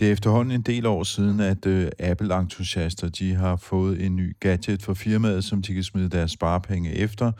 Det er efterhånden en del år siden, at uh, Apple-entusiaster de har fået en ny gadget for firmaet, som de kan smide deres sparepenge efter.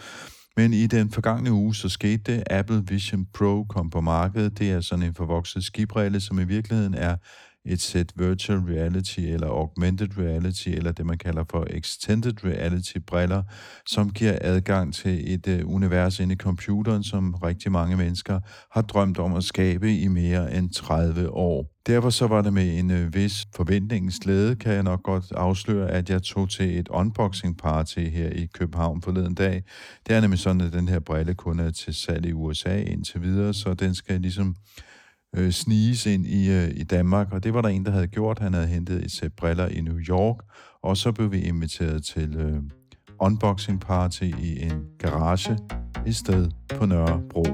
Men i den forgangne uge, så skete det. Apple Vision Pro kom på markedet. Det er sådan en forvokset skibrille, som i virkeligheden er et sæt virtual reality eller augmented reality, eller det man kalder for extended reality briller, som giver adgang til et uh, univers inde i computeren, som rigtig mange mennesker har drømt om at skabe i mere end 30 år. Derfor så var det med en uh, vis forventningens glæde, kan jeg nok godt afsløre, at jeg tog til et unboxing party her i København forleden dag. Det er nemlig sådan, at den her brille kun er til salg i USA indtil videre, så den skal ligesom øh, sniges ind i, øh, i Danmark, og det var der en, der havde gjort. Han havde hentet et sæt briller i New York, og så blev vi inviteret til øh, unboxing party i en garage i sted på Nørrebro.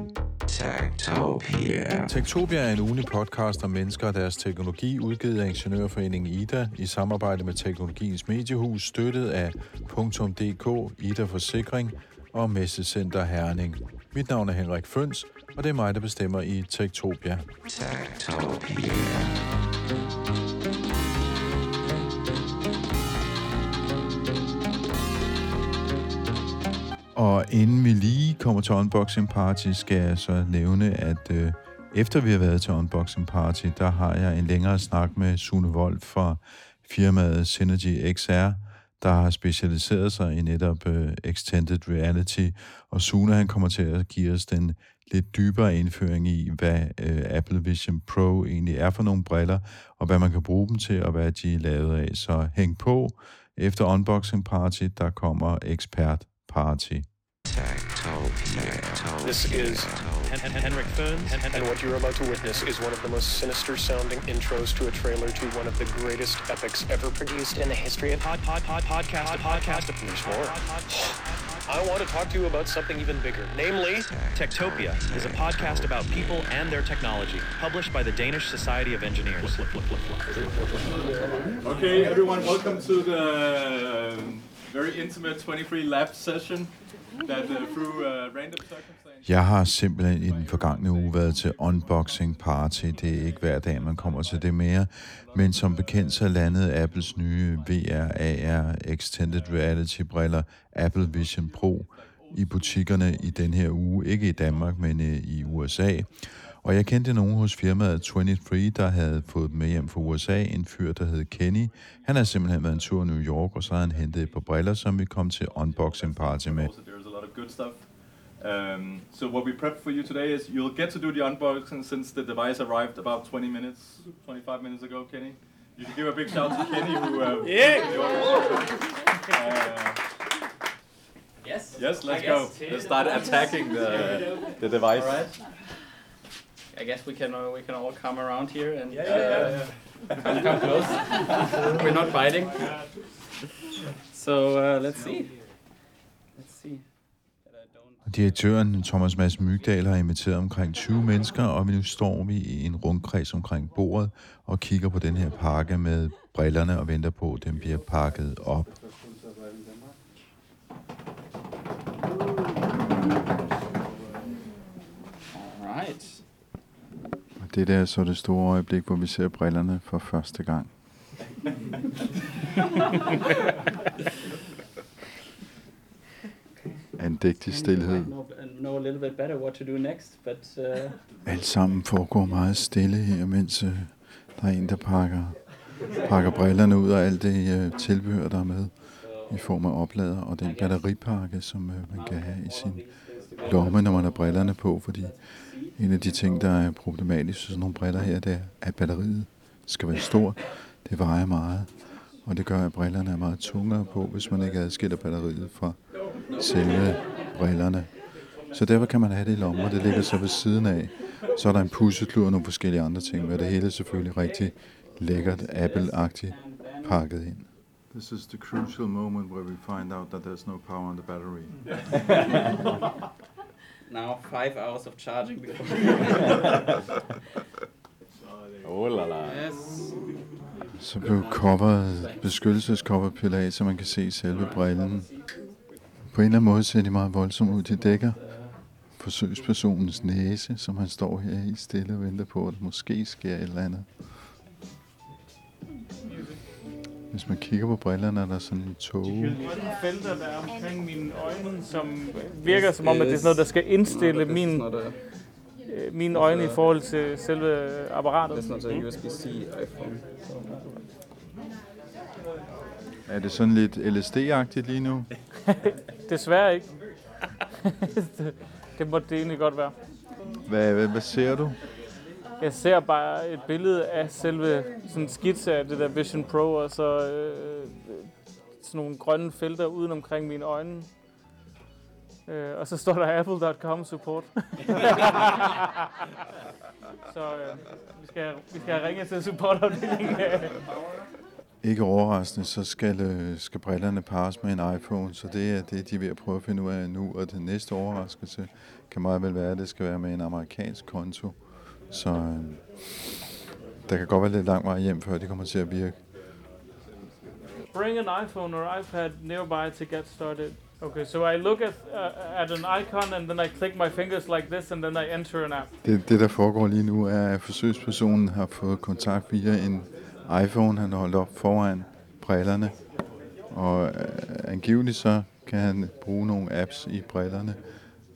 Techtopia. Techtopia er en ugenlig podcast om mennesker og deres teknologi, udgivet af Ingeniørforeningen IDA i samarbejde med Teknologiens Mediehus, støttet af .dk, IDA Forsikring og Messecenter Herning. Mit navn er Henrik Føns, og det er mig, der bestemmer i Tektopia. Tektopia. Og inden vi lige kommer til unboxing party, skal jeg så nævne, at øh, efter vi har været til unboxing party, der har jeg en længere snak med Sune Wolf fra firmaet Synergy XR, der har specialiseret sig i netop uh, extended reality, og Sune han kommer til at give os den lidt dybere indføring i, hvad øh, Apple Vision Pro egentlig er for nogle briller, og hvad man kan bruge dem til, og hvad de er lavet af. Så hæng på. Efter unboxing party, der kommer expert party. This is Henrik Ferns, and what you're about to witness is one of the most sinister sounding intros to a trailer to one of the greatest epics ever produced in the history of pod, pod, pod, podcast, podcast. There's more. I want to talk to you about something even bigger, namely Techtopia is a podcast about people and their technology, published by the Danish Society of Engineers. Okay, everyone, welcome to the um, very intimate 23 lab session that uh, through uh, random circumstances. Jeg har simpelthen i den forgangne uge været til unboxing party. Det er ikke hver dag, man kommer til det mere. Men som bekendt så landede Apples nye VR, AR, Extended Reality briller, Apple Vision Pro, i butikkerne i den her uge. Ikke i Danmark, men øh, i USA. Og jeg kendte nogen hos firmaet 23, der havde fået dem med hjem fra USA. En fyr, der hed Kenny. Han har simpelthen været en tur i New York, og så har han hentet et par briller, som vi kom til unboxing party med. Good stuff. Um, so what we prepped for you today is you'll get to do the unboxing since the device arrived about 20 minutes, 25 minutes ago, Kenny. You should give a big shout to Kenny who... Uh, Yeah! Uh, Yes. yes, let's go. Let's start attacking the, the device. All right. I guess we can uh, we can all come around here and Yeah, yeah, yeah. come, come close. We're not biting. So uh, let's see. Direktøren Thomas Mads Mygdal har inviteret omkring 20 mennesker, og nu står vi i en rundkreds omkring bordet og kigger på den her pakke med brillerne og venter på, at den bliver pakket op. All right. Og det der er så det store øjeblik, hvor vi ser brillerne for første gang. Andægtig stillhed. Know, know a little bit better what to do next, but uh, Alt sammen foregår meget stille her, mens øh, der er en, der pakker, pakker brillerne ud og alt det øh, tilbehør, der er med i form af oplader og den batteripakke, som øh, man kan have i sin lomme, når man har brillerne på, fordi en af de ting, der er problematisk for sådan nogle briller her, det er, at batteriet skal være stort. Det vejer meget, og det gør, at brillerne er meget tungere på, hvis man ikke adskiller batteriet fra selve brillerne. Så derfor kan man have det i lommen, og det ligger så ved siden af. Så er der en pusseklud og nogle forskellige andre ting, men det hele er selvfølgelig rigtig lækkert Apple-agtigt pakket ind. This is the crucial moment where we find out that there's no power on the battery. now five hours of charging before. Oh la la. yes. Så blev coveret, beskyttelsescover pillet af, så man kan se selve brillen. På en eller anden måde ser de meget voldsomt ud. De dækker forsøgspersonens næse, som han står her i stille og venter på, at der måske sker et eller andet. Hvis man kigger på brillerne, er der sådan en tog. felter, der er omkring mine øjne, som virker som om, at det er sådan noget, der skal indstille min, øh, mine øjne i forhold til selve apparatet. That's not a USB-C iPhone. Er det sådan lidt LSD-agtigt lige nu? Desværre ikke. det, det måtte det egentlig godt være. Hvad, hvad, hvad ser du? Jeg ser bare et billede af selve sådan en skitse af det der Vision Pro, og så øh, sådan nogle grønne felter uden omkring mine øjne. Øh, og så står der apple.com support. så øh, vi, skal, vi skal have ringet til supportafdelingen. Ikke overraskende, så skal, øh, skal brillerne pares med en iPhone, så det er det, de er ved at prøve at finde ud af nu. Og den næste overraskelse kan meget vel være, at det skal være med en amerikansk konto. Så øh, der kan godt være lidt lang vej hjem, før det kommer til at virke. Bring an iPhone or iPad nearby to get started. Okay, so I look at uh, at an icon and then I click my fingers like this and then I enter an app. Det, det, der foregår lige nu, er, at forsøgspersonen har fået kontakt via en iPhone, han holdt op foran brillerne. Og øh, angiveligt så kan han bruge nogle apps i brillerne.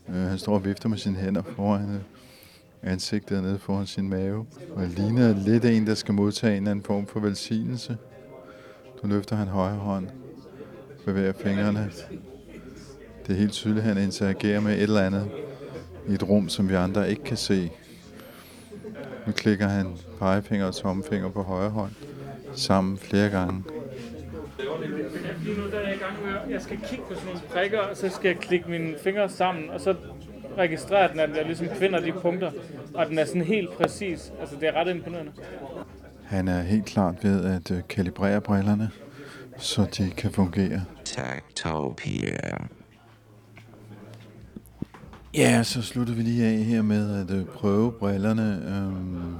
Øh, han står og vifter med sine hænder foran øh, ansigtet nede foran sin mave. Og ligner lidt en, der skal modtage en eller anden form for velsignelse. Du løfter han højre hånd, bevæger fingrene. Det er helt tydeligt, at han interagerer med et eller andet i et rum, som vi andre ikke kan se. Nu klikker han pegefinger og tommelfinger på højre hånd sammen flere gange. Lige nu der er jeg i gang med, at jeg skal kigge på sådan nogle prikker, og så skal jeg klikke mine fingre sammen, og så registrerer den, at jeg ligesom finder de punkter, og den er sådan helt præcis. Altså, det er ret imponerende. Han er helt klart ved at øh, kalibrere brillerne, så de kan fungere. Techtopia. Ja, så slutter vi lige af her med at øh, prøve brillerne. Øhm,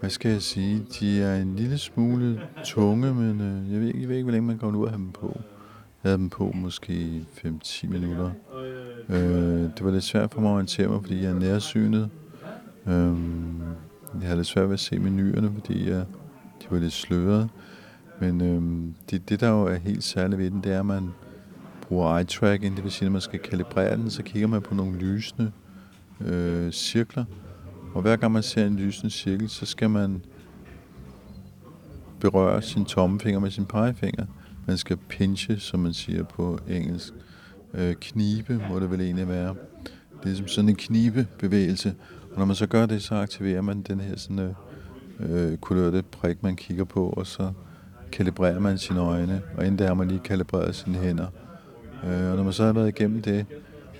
hvad skal jeg sige? De er en lille smule tunge, men øh, jeg, ved, ikke- jeg ved ikke, hvor længe man kommer ud have dem på. Jeg havde dem på måske 5-10 minutter. Øh, det var lidt svært for mig at orientere mig, fordi jeg er nærsynet. Øhm, jeg havde lidt svært ved at se menuerne, fordi jeg, de var lidt sløret. Men øhm, det, det, der jo er helt særligt ved den, det er, at man bruger eye tracking, det vil sige, at man skal kalibrere den, så kigger man på nogle lysende øh, cirkler. Og hver gang man ser en lysende cirkel, så skal man berøre sin tommefinger med sin pegefinger. Man skal pinche, som man siger på engelsk. Øh, knibe må det vel egentlig være. Det er som sådan en knibebevægelse. Og når man så gør det, så aktiverer man den her sådan, øh, øh, kulørte prik, man kigger på, og så kalibrerer man sine øjne, og inden der har man lige kalibreret sine hænder. Øh, og når man så har været igennem det,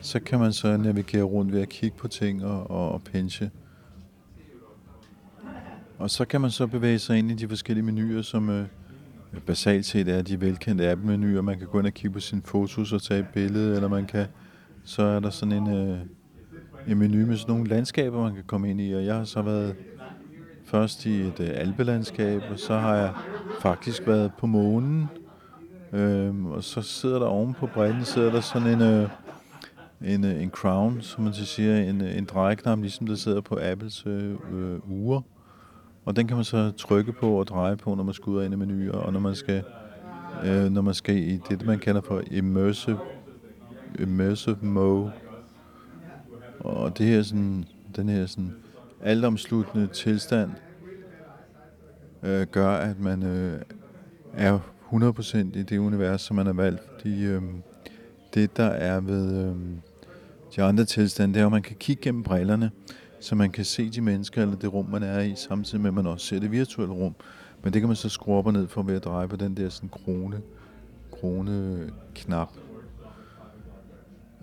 så kan man så navigere rundt ved at kigge på ting og, og, og pinche. Og så kan man så bevæge sig ind i de forskellige menuer, som øh, basalt set er de velkendte app-menuer. Man kan gå ind og kigge på sine fotos og tage et billede, eller man kan, så er der sådan en, øh, en menu med sådan nogle landskaber, man kan komme ind i. Og jeg har så været først i et øh, alpelandskab, og så har jeg faktisk været på månen. Øhm, og så sidder der oven på bredden, sidder der sådan en, øh, en, øh, en crown, som man så siger, en, øh, en drejeknap, ligesom der sidder på Apples øh, øh, ure. Og den kan man så trykke på og dreje på, når man skal ud og ind i menuer, og når man skal, øh, når man skal i det, man kalder for immersive, immersive mode. Og det her sådan, den her sådan altomsluttende tilstand øh, gør, at man øh, er 100% i det univers, som man har valgt. Fordi øh, det, der er ved øh, de andre tilstande, det er, at man kan kigge gennem brillerne, så man kan se de mennesker eller det rum, man er i, samtidig med, at man også ser det virtuelle rum. Men det kan man så skrue op og ned for ved at dreje på den der sådan krone, krone knap.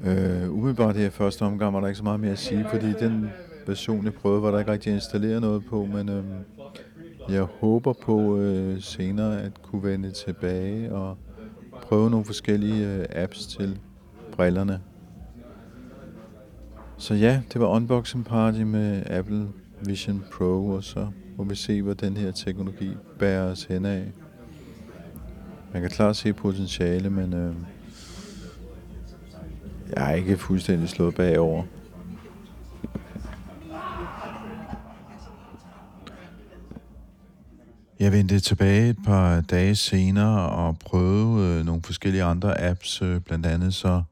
Øh, umiddelbart her i første omgang var der ikke så meget mere at sige, fordi den version, jeg prøvede, var der ikke rigtig installeret noget på, men øh, jeg håber på øh, senere at kunne vende tilbage og prøve nogle forskellige øh, apps til brillerne. Så ja, det var unboxing party med Apple Vision Pro, og så må vi se, hvad den her teknologi bærer os hen af. Man kan klart se potentiale, men øh, jeg er ikke fuldstændig slået bagover. Jeg vendte tilbage et par dage senere og prøvede øh, nogle forskellige andre apps. Øh, blandt andet så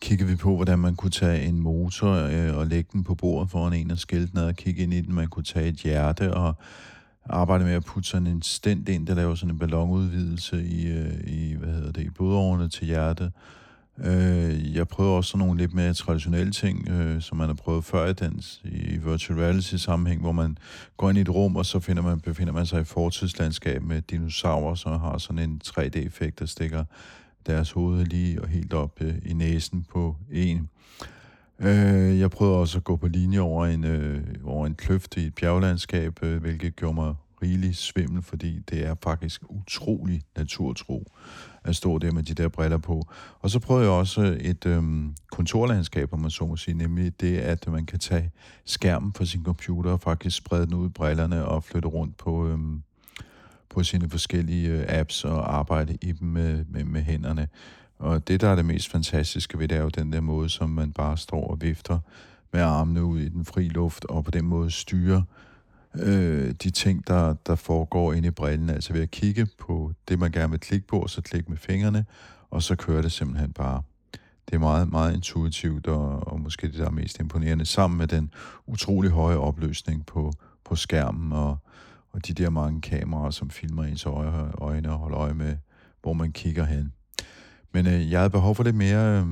kiggede vi på, hvordan man kunne tage en motor øh, og lægge den på bordet foran en og skilte ned og kigge ind i den. Man kunne tage et hjerte og arbejde med at putte sådan en stent ind, der laver sådan en ballonudvidelse i, øh, i hvad hedder det, i blodårene til hjertet. Øh, jeg prøver også sådan nogle lidt mere traditionelle ting, øh, som man har prøvet før i, dans, i virtual reality sammenhæng, hvor man går ind i et rum, og så finder man, befinder man sig i fortidslandskab med dinosaurer, som har sådan en 3D-effekt, der stikker deres hoved lige og helt op øh, i næsen på en. Øh, jeg prøvede også at gå på linje over en, øh, over en kløft i et bjerglandskab, øh, hvilket gjorde mig rigelig svimmel, fordi det er faktisk utrolig naturtro at stå der med de der briller på. Og så prøvede jeg også et øhm, kontorlandskab, om man så må sige, nemlig det, at man kan tage skærmen fra sin computer og faktisk sprede den ud i brillerne og flytte rundt på, øhm, på sine forskellige øh, apps og arbejde i dem med, med, med hænderne. Og det, der er det mest fantastiske ved det, er jo den der måde, som man bare står og vifter med armene ud i den fri luft, og på den måde styrer øh, de ting, der, der foregår inde i brillen, altså ved at kigge på det, man gerne vil klikke på, og så klikke med fingrene, og så kører det simpelthen bare. Det er meget, meget intuitivt, og, og måske det, der er mest imponerende, sammen med den utrolig høje opløsning på, på skærmen, og, og de der mange kameraer, som filmer ens øje, øjne og holder øje med, hvor man kigger hen. Men øh, jeg havde behov for lidt mere øh,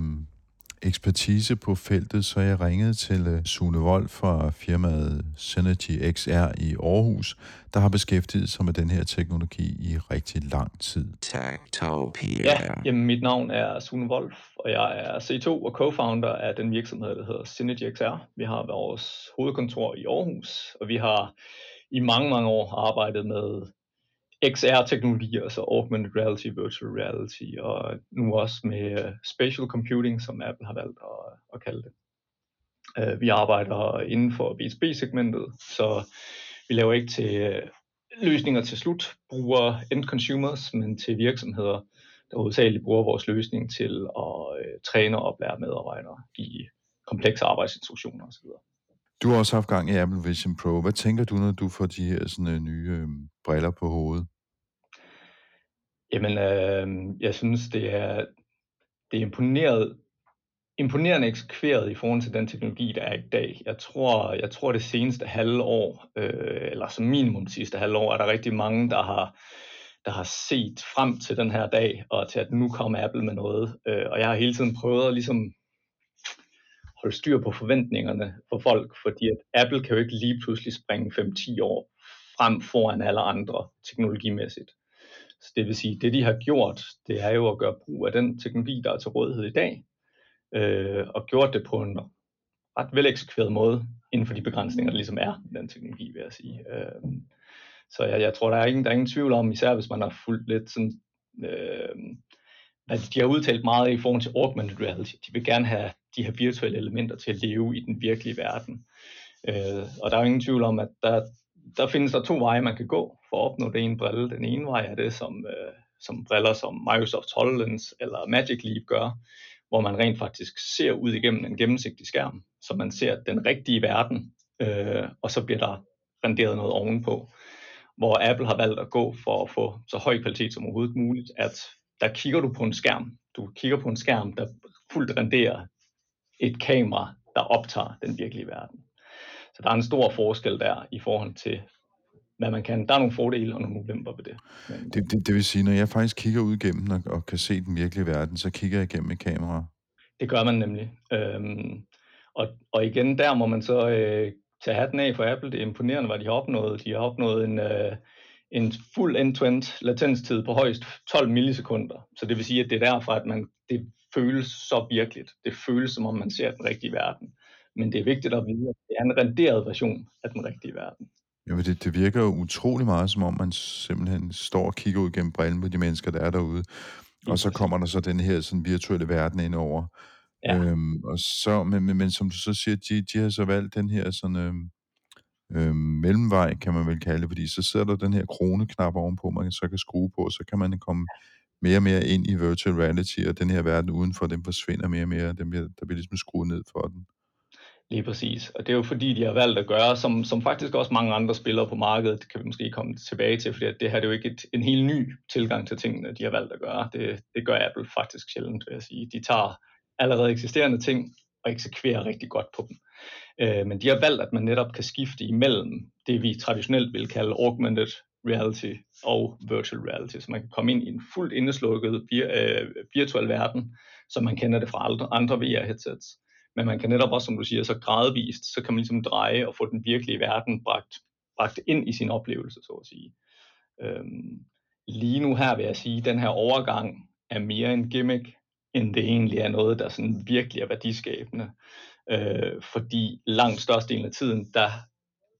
ekspertise på feltet, så jeg ringede til uh, Sune Vold fra firmaet Synergy XR i Aarhus, der har beskæftiget sig med den her teknologi i rigtig lang tid. Techtopia. Ja, jamen mit navn er Sune Wolf, og jeg er C2 og co-founder af den virksomhed, der hedder Synergy XR. Vi har vores hovedkontor i Aarhus, og vi har i mange, mange år arbejdet med XR-teknologier, altså augmented reality, virtual reality, og nu også med uh, spatial computing, som Apple har valgt at, at kalde det. Uh, vi arbejder inden for B2B-segmentet, så vi laver ikke til uh, løsninger til slutbrugere, end consumers, men til virksomheder, der hovedsageligt bruger vores løsning til at uh, træne og oplære medarbejdere i komplekse arbejdsinstruktioner osv. Du har også haft gang i Apple Vision Pro. Hvad tænker du, når du får de her sådan, øh, nye øh, briller på hovedet? Jamen, øh, jeg synes, det er, det er imponeret, imponerende eksekveret i forhold til den teknologi, der er i dag. Jeg tror, jeg tror det seneste halve år, øh, eller som minimum det sidste halve år, er der rigtig mange, der har, der har set frem til den her dag, og til at nu kommer Apple med noget. Øh, og jeg har hele tiden prøvet at ligesom holde styr på forventningerne for folk, fordi at Apple kan jo ikke lige pludselig springe 5-10 år frem foran alle andre teknologimæssigt. Så det vil sige, det de har gjort, det er jo at gøre brug af den teknologi, der er til rådighed i dag, øh, og gjort det på en ret veleksekveret måde, inden for de begrænsninger, der ligesom er den teknologi, vil jeg sige. Øh, så jeg, jeg tror, der er, ingen, der er ingen tvivl om, især hvis man har fulgt lidt sådan, øh, at de har udtalt meget i forhold til augmented reality. De vil gerne have de her virtuelle elementer til at leve i den virkelige verden. Øh, og der er ingen tvivl om, at der, der findes der to veje, man kan gå for at opnå det ene brille. Den ene vej er det, som, øh, som briller som Microsoft HoloLens eller Magic Leap gør, hvor man rent faktisk ser ud igennem en gennemsigtig skærm, så man ser den rigtige verden, øh, og så bliver der renderet noget ovenpå. Hvor Apple har valgt at gå for at få så høj kvalitet som overhovedet muligt, at der kigger du på en skærm. Du kigger på en skærm, der fuldt renderer et kamera, der optager den virkelige verden. Så der er en stor forskel der i forhold til, hvad man kan. Der er nogle fordele og nogle ulemper ved det. Men, Det, det, det vil sige, når jeg faktisk kigger ud igennem og, og kan se den virkelige verden, så kigger jeg igennem et kamera. det gør man nemlig. Øhm, og, og igen, der må man så øh, tage hatten af for Apple. Det er imponerende, hvad de har opnået. De har opnået en, øh, en fuld end-to-end latenstid på højst 12 millisekunder. Så det vil sige, at det er derfor, at man, det føles så virkeligt. Det føles, som om man ser den rigtige verden. Men det er vigtigt at vide, at det er en renderet version af den rigtige verden. Jamen, det, det virker jo utrolig meget, som om man simpelthen står og kigger ud gennem brillen på de mennesker, der er derude. Og så kommer der så den her sådan, virtuelle verden ind over. Ja. Øhm, og så, men, men, men som du så siger, de, de har så valgt den her sådan, øhm, øh, mellemvej, kan man vel kalde det, fordi så sidder der den her kroneknap ovenpå, man så kan skrue på, og så kan man komme mere og mere ind i virtual reality, og den her verden udenfor, den forsvinder mere og mere, den bliver, der bliver ligesom skruet ned for den. Lige præcis. Og det er jo fordi, de har valgt at gøre, som, som faktisk også mange andre spillere på markedet, det kan vi måske komme tilbage til, fordi det her det er jo ikke et, en helt ny tilgang til tingene, de har valgt at gøre. Det, det gør Apple faktisk sjældent, vil jeg sige. De tager allerede eksisterende ting og eksekverer rigtig godt på dem. Øh, men de har valgt, at man netop kan skifte imellem det, vi traditionelt vil kalde augmented reality og virtual reality, så man kan komme ind i en fuldt indeslukket øh, virtuel verden, som man kender det fra andre, andre VR-headsets men man kan netop også, som du siger, så gradvist, så kan man ligesom dreje og få den virkelige verden bragt, bragt ind i sin oplevelse, så at sige. Øhm, lige nu her vil jeg sige, at den her overgang er mere en gimmick, end det egentlig er noget, der sådan virkelig er værdiskabende. Øh, fordi langt størstedelen af tiden, der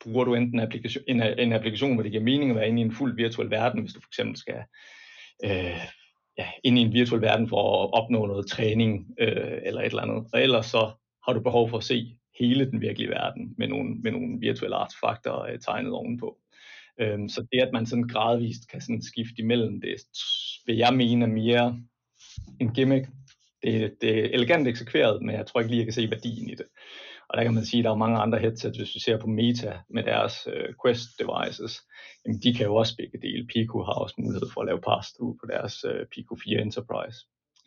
bruger du enten applikation, en, en applikation, hvor det giver mening at være inde i en fuld virtuel verden, hvis du for eksempel skal øh, ja, ind i en virtuel verden for at opnå noget træning øh, eller et eller andet. Og ellers så har du behov for at se hele den virkelige verden med nogle, med nogle virtuelle artefakter øh, tegnet ovenpå. Øhm, så det, at man sådan gradvist kan sådan skifte imellem, det vil jeg mene er mere en gimmick. Det, det er elegant eksekveret, men jeg tror ikke lige, jeg kan se værdien i det. Og der kan man sige, at der er mange andre headsets, hvis vi ser på Meta med deres øh, Quest devices, jamen de kan jo også begge dele. Pico har også mulighed for at lave pass-through på deres øh, Pico 4 Enterprise.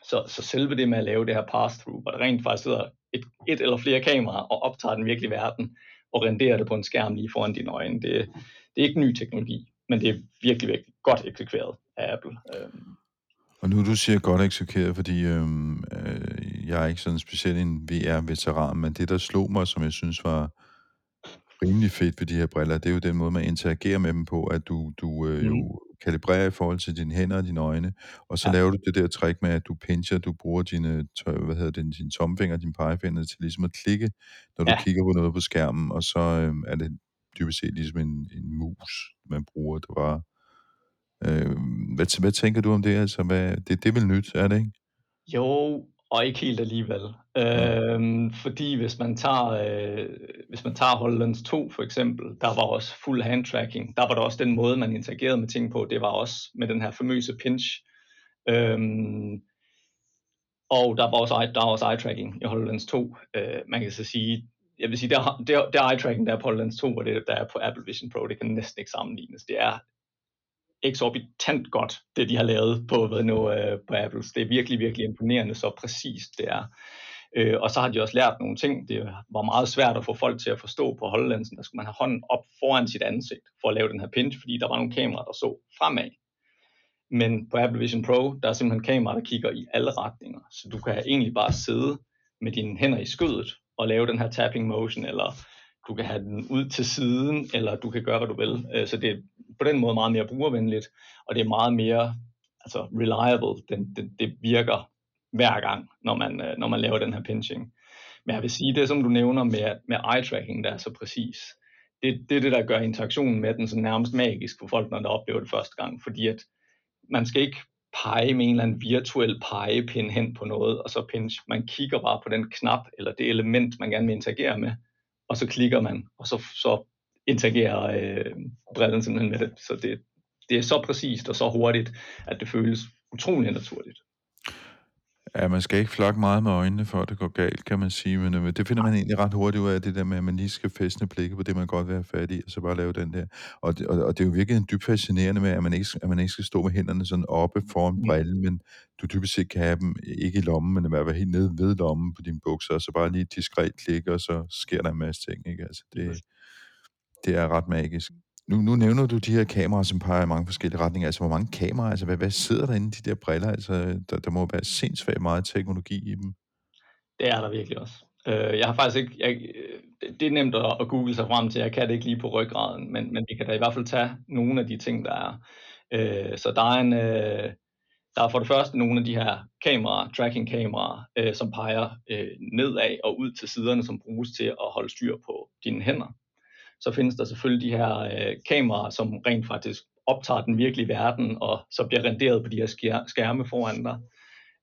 Så, så selve det med at lave det her pass-through, hvor der rent faktisk sidder et, et eller flere kameraer og optager den virkelige verden, og renderer det på en skærm lige foran dine øjne, det, det er ikke ny teknologi, men det er virkelig, virkelig godt eksekveret af Apple. Øhm. Og nu du siger godt eksekveret, fordi øhm, øh, jeg er ikke sådan specielt en VR-veteran, men det der slog mig, som jeg synes var rimelig fedt ved de her briller, det er jo den måde, man interagerer med dem på, at du, du øh, mm. jo kalibrerer i forhold til dine hænder og dine øjne, og så ja. laver du det der trick med, at du pincher, du bruger dine, hvad hedder det, dine tomfinger, dine pegefinger til ligesom at klikke, når du ja. kigger på noget på skærmen, og så øh, er det dybest set ligesom en, en mus, man bruger. Det var, øh, hvad, hvad tænker du om det? Altså, hvad, det, det er vel nyt, er det ikke? Jo, og ikke helt alligevel. Øhm, fordi hvis man tager, øh, hvis man tager HoloLens 2 for eksempel, der var også fuld hand tracking. Der var der også den måde, man interagerede med ting på. Det var også med den her famøse pinch. Øhm, og der var også, der var også eye tracking i HoloLens 2. Øh, man kan så sige, jeg vil sige, der, der, der eye tracking, der er på HoloLens 2, og det der er på Apple Vision Pro, det kan næsten ikke sammenlignes. Det er eksorbitant godt, det de har lavet på, hvad nu, øh, på Apples. Det er virkelig, virkelig imponerende, så præcist det er. Øh, og så har de også lært nogle ting. Det var meget svært at få folk til at forstå på hollandsen. Der skulle man have hånden op foran sit ansigt for at lave den her pinch, fordi der var nogle kameraer, der så fremad. Men på Apple Vision Pro, der er simpelthen kameraer, der kigger i alle retninger. Så du kan egentlig bare sidde med dine hænder i skødet og lave den her tapping motion, eller du kan have den ud til siden, eller du kan gøre, hvad du vil. Øh, så det er på den måde meget mere brugervenligt, og det er meget mere altså reliable. Den, det, det virker hver gang, når man, øh, når man laver den her pinching. Men jeg vil sige, det som du nævner med, med eye tracking, der er så præcis, det, det er det, der gør interaktionen med den så nærmest magisk for folk, når de oplever det første gang. Fordi at man skal ikke pege med en eller anden virtuel pegepind hen på noget, og så pinch. Man kigger bare på den knap, eller det element, man gerne vil interagere med, og så klikker man, og så, så interagerer øh, brillen simpelthen med det. Så det, det er så præcist og så hurtigt, at det føles utrolig naturligt. Ja, man skal ikke flakke meget med øjnene, for at det går galt, kan man sige. Men øh, det finder man egentlig ret hurtigt ud af, det der med, at man lige skal fæstne blikket på det, man godt vil have fat i, og så bare lave den der. Og det, og, og det er jo virkelig en dybt fascinerende med, at man, ikke, at man ikke skal stå med hænderne sådan oppe foran mm. brillen, men du dybest set kan have dem ikke i lommen, men i hvert fald helt nede ved lommen på dine bukser, og så bare lige diskret klikke, og så sker der en masse ting. Ikke? Altså, det, det er ret magisk. Nu, nu nævner du de her kameraer, som peger i mange forskellige retninger. Altså, hvor mange kameraer, altså, hvad, hvad sidder der inde i de der briller? Altså, der, der må være sindssygt meget teknologi i dem. Det er der virkelig også. Øh, jeg har faktisk ikke, jeg, øh, det er nemt at, at google sig frem til, jeg kan det ikke lige på ryggraden, men, men vi kan da i hvert fald tage nogle af de ting, der er. Øh, så der er en, øh, der er for det første nogle af de her kameraer, tracking kameraer, øh, som peger øh, nedad og ud til siderne, som bruges til at holde styr på dine hænder så findes der selvfølgelig de her øh, kameraer, som rent faktisk optager den virkelige verden, og så bliver renderet på de her skærme foran dig.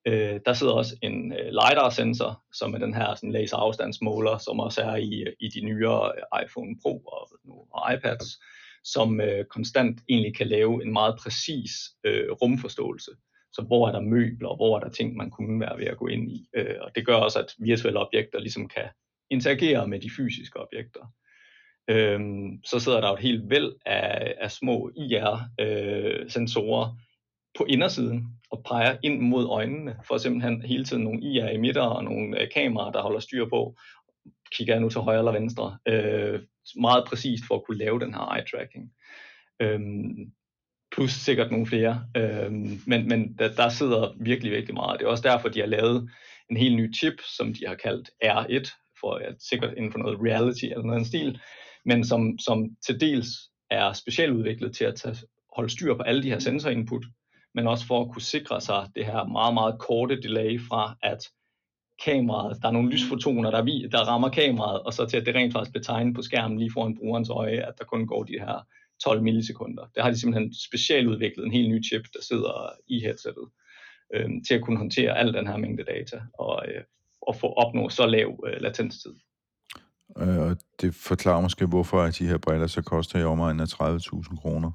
Øh, der sidder også en øh, LiDAR-sensor, som er den her sådan, laserafstandsmåler, som også er i, øh, i de nyere øh, iPhone Pro og, og iPads, som øh, konstant egentlig kan lave en meget præcis øh, rumforståelse. Så hvor er der møbler, hvor er der ting, man kunne være ved at gå ind i. Øh, og det gør også, at virtuelle objekter ligesom kan interagere med de fysiske objekter. Øhm, så sidder der jo et helt væld af, af små IR-sensorer øh, på indersiden og peger ind mod øjnene, for simpelthen hele tiden nogle IR-emitter og nogle øh, kameraer, der holder styr på, kigger jeg nu til højre eller venstre, øh, meget præcist for at kunne lave den her eye-tracking. Øhm, plus sikkert nogle flere, øhm, men, men der, der sidder virkelig, virkelig meget. Det er også derfor, de har lavet en helt ny chip, som de har kaldt R1, for at sikkert inden for noget reality eller noget stil, men som, som til dels er specialudviklet til at tage, holde styr på alle de her sensorinput, men også for at kunne sikre sig det her meget, meget korte delay fra, at kameraet, der er nogle lysfotoner, der, vi, der rammer kameraet, og så til at det rent faktisk bliver tegnet på skærmen lige foran brugerens øje, at der kun går de her 12 millisekunder. Der har de simpelthen specialudviklet en helt ny chip, der sidder i headsettet, øh, til at kunne håndtere al den her mængde data og, øh, og få opnå så lav øh, latenstid. Øh, og det forklarer måske, hvorfor at de her briller så koster i omegnen af 30.000 kroner.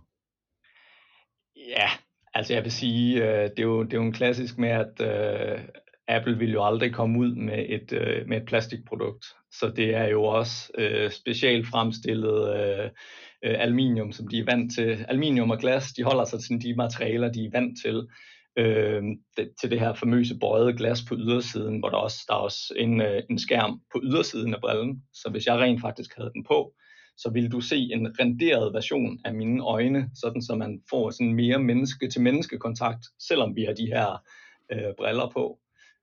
Ja, altså jeg vil sige, øh, det, er jo, det er jo en klassisk med, at øh, Apple vil jo aldrig komme ud med et, øh, med et plastikprodukt. Så det er jo også øh, specielt fremstillet øh, øh, aluminium, som de er vant til. Aluminium og glas, de holder sig til de materialer, de er vant til øh, det, til det her famøse bøjede glas på ydersiden, hvor der også der er også en, øh, en skærm på ydersiden af brillen. Så hvis jeg rent faktisk havde den på, så vil du se en renderet version af mine øjne, sådan så man får sådan mere menneske-til-menneske kontakt, selvom vi har de her øh, briller på.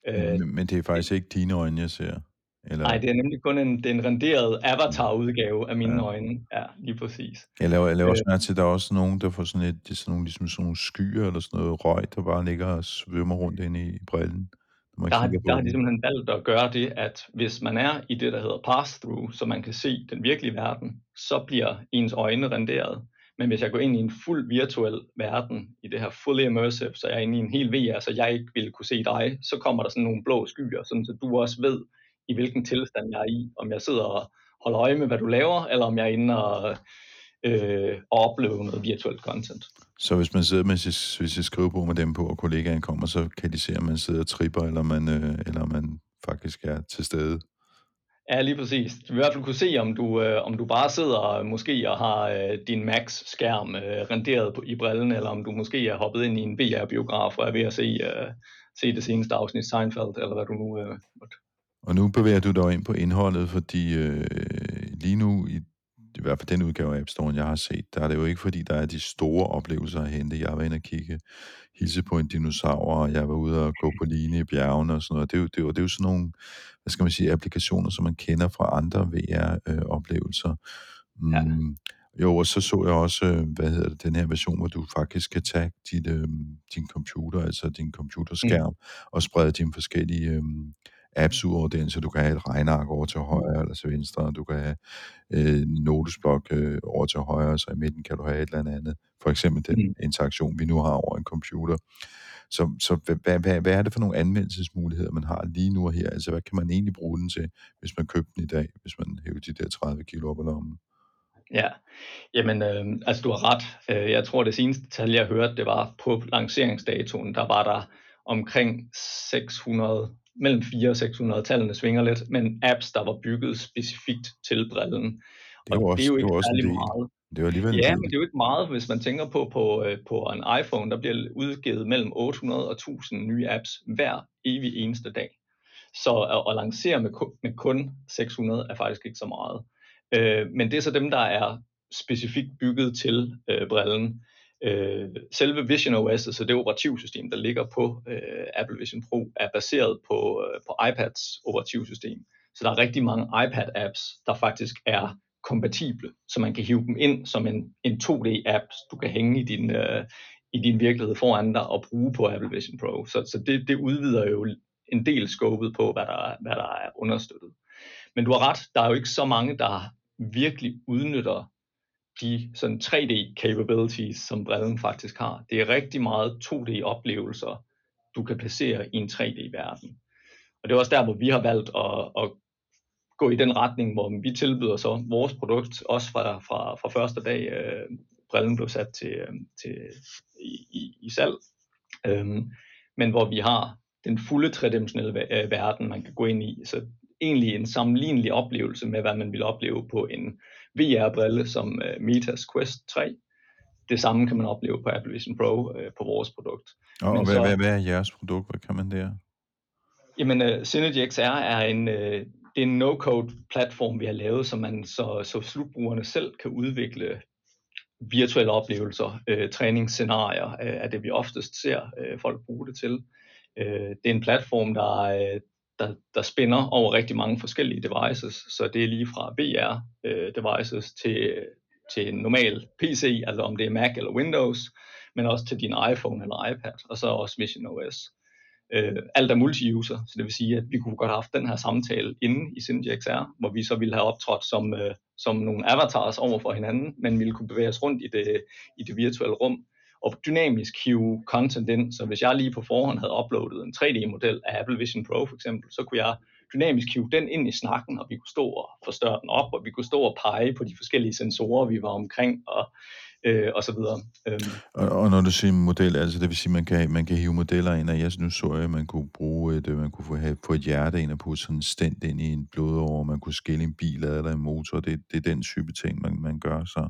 Øh, men, men det er faktisk ikke dine øjne, jeg ser? Eller? Nej, det er nemlig kun en, det er en renderet avatar-udgave af mine ja. øjne. Ja, lige præcis. Jeg laver, jeg laver også øh. mærke til, at der er også nogen, der får sådan, et, det er sådan nogle, ligesom sådan nogle skyer eller sådan noget røg, der bare ligger og svømmer rundt ind i brillen. Der har, der har de simpelthen valgt at gøre det, at hvis man er i det, der hedder pass-through, så man kan se den virkelige verden, så bliver ens øjne renderet. Men hvis jeg går ind i en fuld virtuel verden, i det her fully immersive, så jeg er inde i en hel VR, så jeg ikke vil kunne se dig, så kommer der sådan nogle blå skyer, sådan så du også ved, i hvilken tilstand jeg er i. Om jeg sidder og holder øje med, hvad du laver, eller om jeg er inde og, øh, og oplever noget virtuelt content. Så hvis man sidder med sit, sit skrivebord med dem på, og kollegaen kommer, så kan de se, om man sidder og tripper, eller man, øh, eller man faktisk er til stede? Ja, lige præcis. Du vil i hvert fald kunne se, om du, øh, om du bare sidder måske og har øh, din Max-skærm øh, renderet på, i brillen, eller om du måske er hoppet ind i en VR-biograf og er ved at se, øh, se det seneste afsnit Seinfeld, eller hvad du nu øh, måtte og nu bevæger du dig ind på indholdet, fordi øh, lige nu, i, i hvert fald den udgave af App Store, jeg har set, der er det jo ikke, fordi der er de store oplevelser at hente. Jeg var inde og kigge, hilse på en dinosaur, og jeg var ude og gå på line i bjergene og sådan noget. Det er jo, det er jo, det er jo sådan nogle, hvad skal man sige, applikationer, som man kender fra andre VR-oplevelser. Mm, ja. Jo, og så så jeg også, øh, hvad hedder det, den her version, hvor du faktisk kan tage dit, øh, din computer, altså din computerskærm, mm. og sprede dine forskellige øh, apps ud over den, så du kan have et regneark over til højre eller til venstre, og du kan have øh, en notesblok øh, over til højre, så i midten kan du have et eller andet. For eksempel den mm. interaktion, vi nu har over en computer. Så, så hvad, hvad, hvad er det for nogle anvendelsesmuligheder, man har lige nu og her? Altså, hvad kan man egentlig bruge den til, hvis man købte den i dag, hvis man hæver de der 30 kilo op i lommen? Ja, jamen øh, altså du har ret. Øh, jeg tror det seneste tal, jeg hørte, det var på lanceringsdatoen, der var der omkring 600 mellem 400 og 600, tallene svinger lidt, men apps, der var bygget specifikt til brillen. Det var, også, det er jo ikke det var også en meget. Det var alligevel ja, men det er jo ikke meget, hvis man tænker på, på, øh, på en iPhone, der bliver udgivet mellem 800 og 1000 nye apps hver evig eneste dag. Så at, at lancere med, med kun 600 er faktisk ikke så meget. Øh, men det er så dem, der er specifikt bygget til øh, brillen. Øh, selve Vision OS, altså det operativsystem, der ligger på øh, Apple Vision Pro, er baseret på, øh, på iPads operativsystem. Så der er rigtig mange iPad-apps, der faktisk er kompatible, så man kan hive dem ind som en, en 2D-app, du kan hænge i din, øh, i din virkelighed foran dig og bruge på Apple Vision Pro. Så, så det, det udvider jo en del skåbet på, hvad der, hvad der er understøttet. Men du har ret, der er jo ikke så mange, der virkelig udnytter de sådan 3D capabilities, som brillen faktisk har. Det er rigtig meget 2D oplevelser, du kan placere i en 3D-verden. Og det er også der, hvor vi har valgt at, at gå i den retning, hvor vi tilbyder så vores produkt, også fra, fra, fra første dag, øh, brillen blev sat til, øh, til, i, i, i salg. Øhm, men hvor vi har den fulde tredimensionelle øh, verden, man kan gå ind i. Så egentlig en sammenlignelig oplevelse med, hvad man ville opleve på en VR-brille som uh, Metas Quest 3. Det samme kan man opleve på Apple Vision Pro uh, på vores produkt. Og, og hvad, så, hvad, hvad er jeres produkt? Hvad kan man der? Jamen, uh, Synergy XR er en, uh, det er en no-code platform, vi har lavet, så man så, så slutbrugerne selv kan udvikle virtuelle oplevelser, øh, træningsscenarier, øh, er det vi oftest ser øh, folk bruge det til. Øh, det er en platform, der, øh, der, der spænder over rigtig mange forskellige devices, så det er lige fra VR øh, devices til, til en normal PC, altså om det er Mac eller Windows, men også til din iPhone eller iPad, og så også Vision OS. Øh, alt er multi-user, så det vil sige, at vi kunne godt have haft den her samtale inde i Cindy XR, hvor vi så ville have optrådt som, øh, som nogle avatars over for hinanden, men ville kunne bevæge os rundt i det, i det virtuelle rum, og dynamisk hive content ind. Så hvis jeg lige på forhånd havde uploadet en 3D-model af Apple Vision Pro for eksempel, så kunne jeg dynamisk hive den ind i snakken, og vi kunne stå og forstørre den op, og vi kunne stå og pege på de forskellige sensorer, vi var omkring, og øh, og så videre. Øhm. Og, og når du siger model, altså det vil sige, man kan, man kan hive modeller ind, og jeg nu så jeg, at man kunne bruge et, øh, man kunne få, have, få et hjerte ind og putte sådan en stent ind i en blodår, man kunne skille en bil eller en motor, det, det er den type ting, man, man gør så.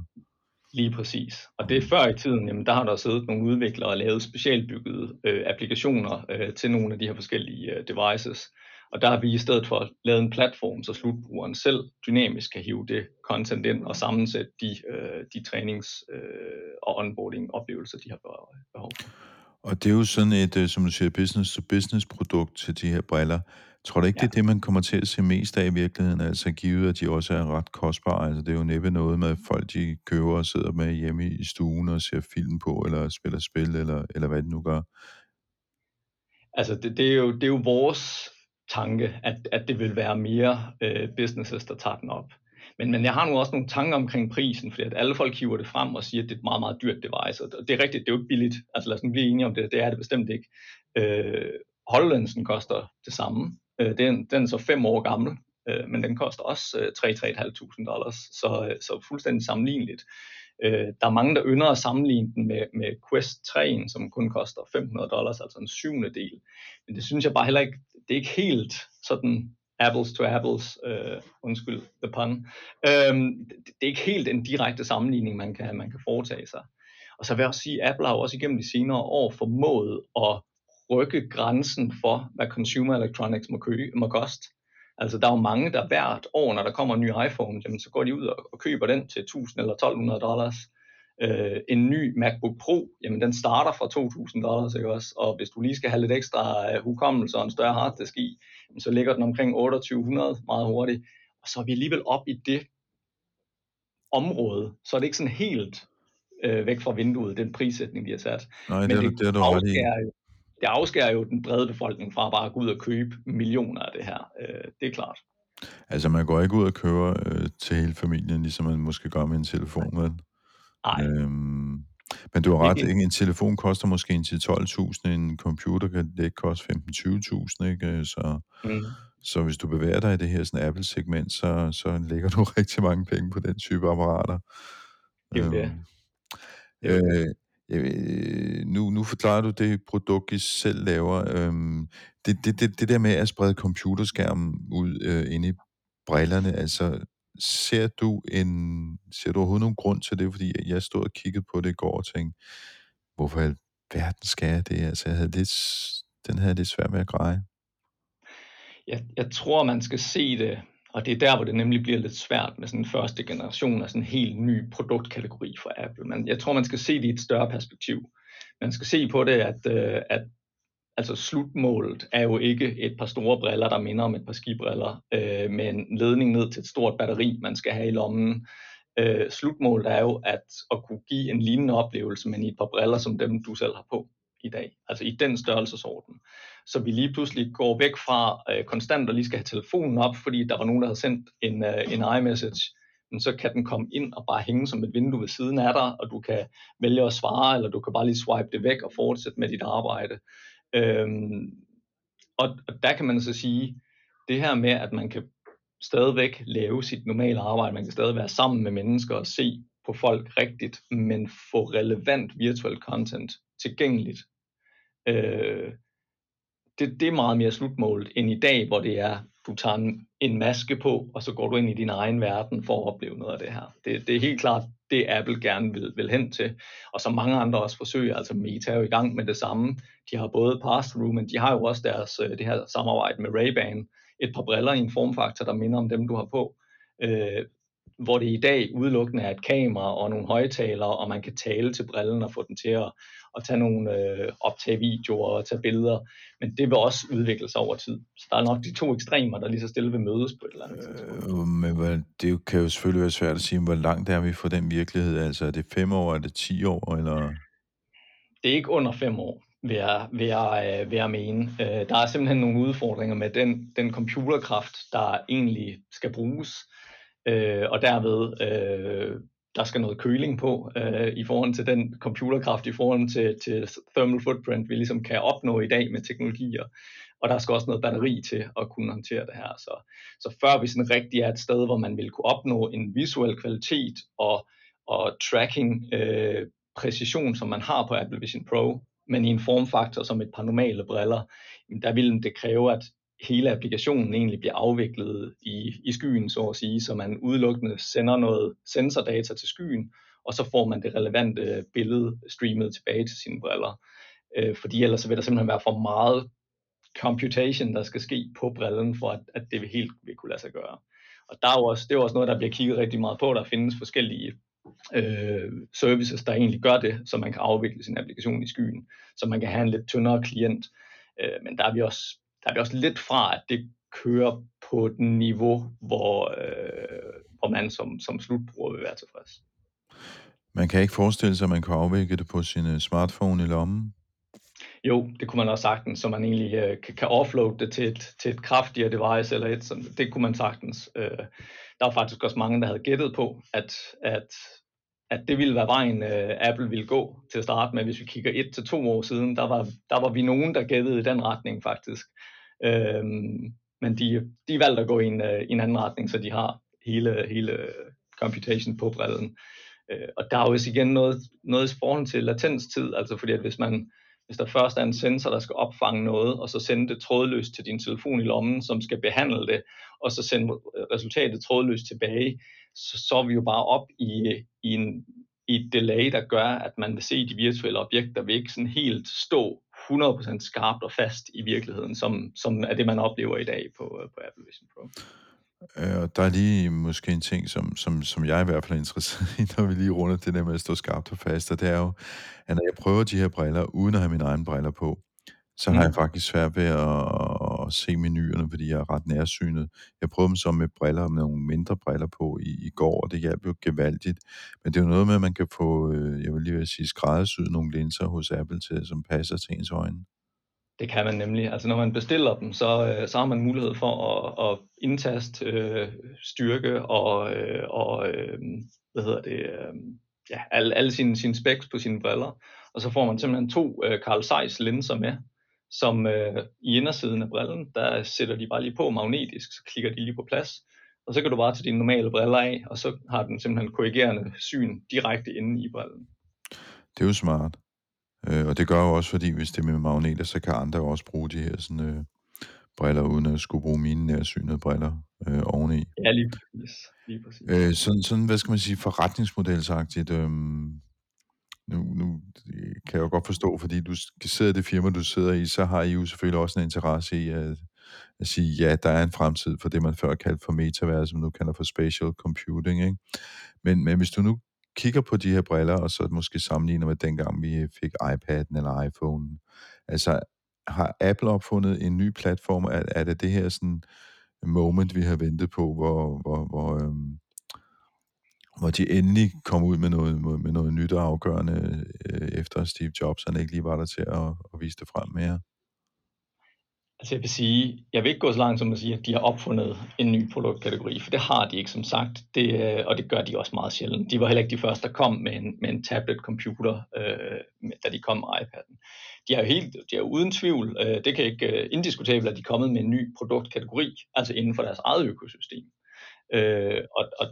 Lige præcis. Og det er før i tiden, jamen der har der siddet nogle udviklere og lavet specialbyggede øh, applikationer øh, til nogle af de her forskellige øh, devices. Og der har vi i stedet for lavet en platform, så slutbrugeren selv dynamisk kan hive det content ind og sammensætte de, øh, de trænings- øh, og onboarding-oplevelser, de har behov for. Og det er jo sådan et, øh, som du siger, business-to-business produkt til de her briller. Tror du ikke, det er det, man kommer til at se mest af i virkeligheden? Altså givet, at de også er ret kostbare. Altså det er jo næppe noget med, at folk de køber og sidder med hjemme i stuen og ser film på, eller spiller spil, eller, eller hvad det nu gør. Altså det, det, er jo, det er jo vores tanke, at, at det vil være mere øh, businesses, der tager den op. Men, men jeg har nu også nogle tanker omkring prisen, fordi at alle folk hiver det frem og siger, at det er et meget, meget dyrt device. Og det er rigtigt, det er jo ikke billigt. Altså lad os nu blive enige om det, det er det bestemt ikke. Øh, HoloLensen koster det samme. Øh, den, den er så fem år gammel, øh, men den koster også øh, 3-3.500 dollars, så, øh, så fuldstændig sammenligneligt. Øh, der er mange, der ynder at sammenligne den med, med Quest 3, som kun koster 500 dollars, altså en syvende del. Men det synes jeg bare heller ikke, det er ikke helt sådan apples to apples, øh, undskyld the pun. Øh, det er ikke helt en direkte sammenligning, man kan, man kan foretage sig. Og så vil jeg også sige, at Apple har også igennem de senere år formået at rykke grænsen for, hvad consumer electronics må, kø, må koste. Altså der er jo mange, der hvert år, når der kommer en ny iPhone, jamen, så går de ud og, og køber den til 1000 eller 1200 dollars. Øh, en ny MacBook Pro, jamen den starter fra 2000 dollars, ikke også? Og hvis du lige skal have lidt ekstra uh, hukommelse og en større harddisk i, jamen, så ligger den omkring 2800 meget hurtigt. Og så er vi alligevel op i det område, så er det ikke sådan helt øh, væk fra vinduet, den prissætning, de har sat. Nej, Men det, det, det er du afskærer, jo, det afskærer jo den brede befolkning fra bare at gå ud og købe millioner af det her. Øh, det er klart. Altså, man går ikke ud og køber øh, til hele familien, ligesom man måske gør med en telefon, vel? Nej. Øhm, men du har ret, ikke? en telefon koster måske en til 12.000, en computer kan det ikke koste 15-20.000, ikke? Så, mm. så hvis du bevæger dig i det her sådan Apple-segment, så, så lægger du rigtig mange penge på den type apparater. Det er det. Øhm, øh, Øh, nu, nu forklarer du det produkt, I selv laver. Øhm, det, det, det, det der med at sprede computerskærmen ud øh, inde i brillerne, altså ser du en ser du overhovedet nogen grund til det? Fordi jeg stod og kiggede på det i går og tænkte, hvorfor i verden skal jeg det? Altså, jeg havde lidt, den havde lidt svært med at greje. Jeg, jeg tror, man skal se det og det er der, hvor det nemlig bliver lidt svært med sådan en første generation af sådan en helt ny produktkategori for Apple. Men jeg tror, man skal se det i et større perspektiv. Man skal se på det, at, øh, at altså slutmålet er jo ikke et par store briller, der minder om et par skibriller, øh, med en ledning ned til et stort batteri, man skal have i lommen. Øh, slutmålet er jo at, at kunne give en lignende oplevelse, men i et par briller som dem, du selv har på i dag. Altså i den størrelsesorden så vi lige pludselig går væk fra øh, konstant at lige skal have telefonen op, fordi der var nogen, der havde sendt en, øh, en iMessage, men så kan den komme ind og bare hænge som et vindue ved siden af dig, og du kan vælge at svare, eller du kan bare lige swipe det væk og fortsætte med dit arbejde. Øhm, og, og der kan man så sige, det her med, at man kan stadigvæk lave sit normale arbejde, man kan stadig være sammen med mennesker og se på folk rigtigt, men få relevant virtuel content tilgængeligt. Øh, det, det er meget mere slutmålet end i dag, hvor det er, du tager en, en maske på, og så går du ind i din egen verden for at opleve noget af det her. Det, det er helt klart det, Apple gerne vil, vil hen til. Og så mange andre også forsøger, altså Meta er jo i gang med det samme. De har både pass-through, men de har jo også deres, øh, det her samarbejde med Ray-Ban. Et par briller i en formfaktor, der minder om dem, du har på. Øh, hvor det i dag udelukkende er et kamera og nogle højtalere, og man kan tale til brillen og få den til at, at tage nogle øh, optage videoer og tage billeder. Men det vil også udvikle sig over tid. Så der er nok de to ekstremer, der lige så stille vil mødes på et eller andet tidspunkt. Øh, men det kan jo selvfølgelig være svært at sige, hvor langt er vi fra den virkelighed? Altså er det fem år, er det ti år, eller? Det er ikke under fem år vil jeg, vil jeg, vil jeg mene. Øh, der er simpelthen nogle udfordringer med den, den computerkraft, der egentlig skal bruges øh, og derved øh, der skal noget køling på øh, i forhold til den computerkraft, i forhold til, til thermal footprint, vi ligesom kan opnå i dag med teknologier. Og der skal også noget batteri til at kunne håndtere det her. Så, så før vi sådan rigtig er et sted, hvor man vil kunne opnå en visuel kvalitet og, og tracking øh, præcision, som man har på Apple Vision Pro, men i en formfaktor som et par normale briller, der vil det kræve, at hele applikationen egentlig bliver afviklet i, i skyen, så at sige, så man udelukkende sender noget sensordata til skyen, og så får man det relevante billede streamet tilbage til sine briller. Øh, fordi ellers vil der simpelthen være for meget computation, der skal ske på brillen, for at, at det vil helt vil kunne lade sig gøre. Og der er jo også, det er også noget, der bliver kigget rigtig meget på. Der findes forskellige øh, services, der egentlig gør det, så man kan afvikle sin applikation i skyen, så man kan have en lidt tyndere klient. Øh, men der er vi også der er vi også lidt fra, at det kører på et niveau, hvor, øh, hvor man som, som slutbruger vil være tilfreds. Man kan ikke forestille sig, at man kan afvikle det på sin øh, smartphone i lommen? Jo, det kunne man også sagtens, så man egentlig øh, kan, kan offloade det til et, til et kraftigere device eller et, sådan, det kunne man sagtens. Øh, der var faktisk også mange, der havde gættet på, at, at, at det ville være vejen, øh, Apple ville gå til at starte med. Hvis vi kigger et til to år siden, der var, der var vi nogen, der gættede i den retning faktisk. Øhm, men de, de valgte at gå i en, øh, en anden retning, så de har hele, hele computation på brillen. Øh, og der er jo også igen noget, noget i forhold til latenstid, altså fordi at hvis man hvis der først er en sensor, der skal opfange noget, og så sende det trådløst til din telefon i lommen, som skal behandle det, og så sende resultatet trådløst tilbage, så, så er vi jo bare op i, i, en, i et delay, der gør, at man vil se de virtuelle objekter vil ikke sådan helt stå 100% skarpt og fast i virkeligheden, som, som er det, man oplever i dag på, øh, på Apple Vision Pro. Øh, der er lige måske en ting, som, som, som jeg i hvert fald er interesseret i, når vi lige runder det der med at stå skarpt og fast, og det er jo, at når jeg prøver de her briller, uden at have mine egne briller på, så mm. har jeg faktisk svært ved at, at se menuerne, fordi jeg er ret nærsynet. Jeg prøvede dem så med briller, med nogle mindre briller på i, i går, og det hjalp jo gevaldigt. Men det er jo noget med, at man kan få, øh, jeg vil lige sige, skræddersyet nogle linser hos Apple til, som passer til ens øjne. Det kan man nemlig. Altså når man bestiller dem, så, øh, så har man mulighed for at, at indtaste øh, styrke og, øh, og øh, hvad hedder det, øh, ja, alle, alle sine, sine specs på sine briller. Og så får man simpelthen to øh, Carl Zeiss linser med, som øh, i indersiden af brillen, der sætter de bare lige på magnetisk, så klikker de lige på plads, og så kan du bare tage dine normale briller af, og så har den simpelthen korrigerende syn direkte inde i brillen. Det er jo smart. Øh, og det gør jo også, fordi hvis det er med magneter, så kan andre også bruge de her sådan, øh, briller, uden at skulle bruge mine nærsynede briller øh, oveni. Ja, lige præcis. Lige præcis. Øh, sådan, sådan, hvad skal man sige, forretningsmodelsagtigt. Øh, nu, nu kan jeg jo godt forstå, fordi du sidder i det firma, du sidder i, så har I jo selvfølgelig også en interesse i at, at sige, ja, der er en fremtid for det, man før kaldte for metavers, som nu kalder for spatial computing. Ikke? Men, men hvis du nu kigger på de her briller, og så måske sammenligner med dengang, vi fik iPad'en eller iPhone, altså har Apple opfundet en ny platform? Er, er det det her sådan moment, vi har ventet på, hvor, hvor, hvor øhm, hvor de endelig kom ud med noget, med noget nyt og afgørende, øh, efter Steve Jobs han ikke lige var der til at, at vise det frem mere. Altså jeg vil sige, jeg vil ikke gå så langt som at sige, at de har opfundet en ny produktkategori, for det har de ikke som sagt, det, øh, og det gør de også meget sjældent. De var heller ikke de første, der kom med en, med en tablet-computer, øh, da de kom med iPad'en. De er jo helt, de er uden tvivl, øh, det kan ikke øh, indiskutabelt, at de er kommet med en ny produktkategori, altså inden for deres eget økosystem. Øh, og, og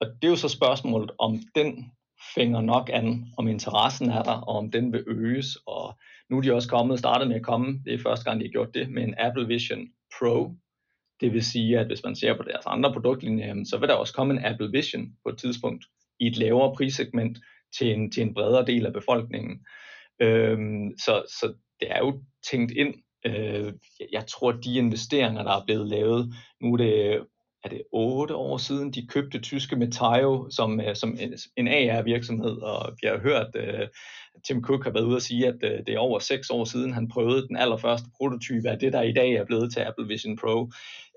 og det er jo så spørgsmålet, om den fænger nok an, om interessen er der, og om den vil øges. Og nu er de også kommet, startet med at komme, det er første gang, de har gjort det, med en Apple Vision Pro. Det vil sige, at hvis man ser på deres andre produktlinjer, så vil der også komme en Apple Vision på et tidspunkt i et lavere prissegment til en, til en bredere del af befolkningen. Øhm, så, så det er jo tænkt ind. Øh, jeg tror, at de investeringer, der er blevet lavet, nu er det er det otte år siden, de købte tyske Metaio som, øh, som en, en AR-virksomhed, og vi har hørt, uh, Tim Cook har været ude at sige, at uh, det er over seks år siden, han prøvede den allerførste prototype af det, der i dag er blevet til Apple Vision Pro.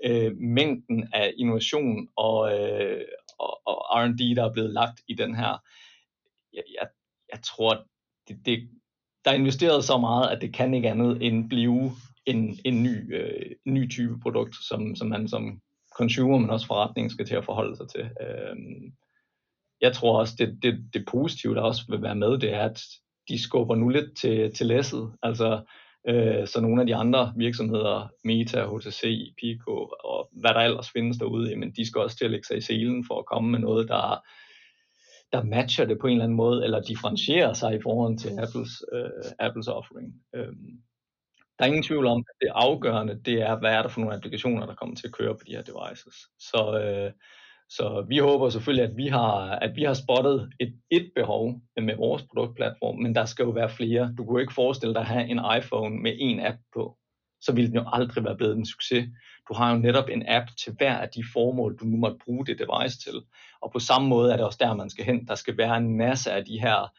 Uh, mængden af innovation og, uh, og, og R&D, der er blevet lagt i den her, jeg, jeg, jeg tror, det, det, der er investeret så meget, at det kan ikke andet end blive en, en ny, øh, ny type produkt, som, som man som consumer, men også forretningen skal til at forholde sig til. Øh, jeg tror også, det, det, det positive, der også vil være med, det er, at de skubber nu lidt til, til læsset. Altså, øh, så nogle af de andre virksomheder, Meta, HTC, Pico og hvad der ellers findes derude, jamen, de skal også til at lægge sig i selen for at komme med noget, der, der matcher det på en eller anden måde, eller differentierer sig i forhold til Apples, øh, Apples offering. Øh, der er ingen tvivl om, at det afgørende, det er, hvad er der for nogle applikationer, der kommer til at køre på de her devices. Så, øh, så vi håber selvfølgelig, at vi har, at vi har spottet et, et behov med vores produktplatform, men der skal jo være flere. Du kunne ikke forestille dig at have en iPhone med en app på. Så ville den jo aldrig være blevet en succes. Du har jo netop en app til hver af de formål, du nu måtte bruge det device til. Og på samme måde er det også der, man skal hen. Der skal være en masse af de her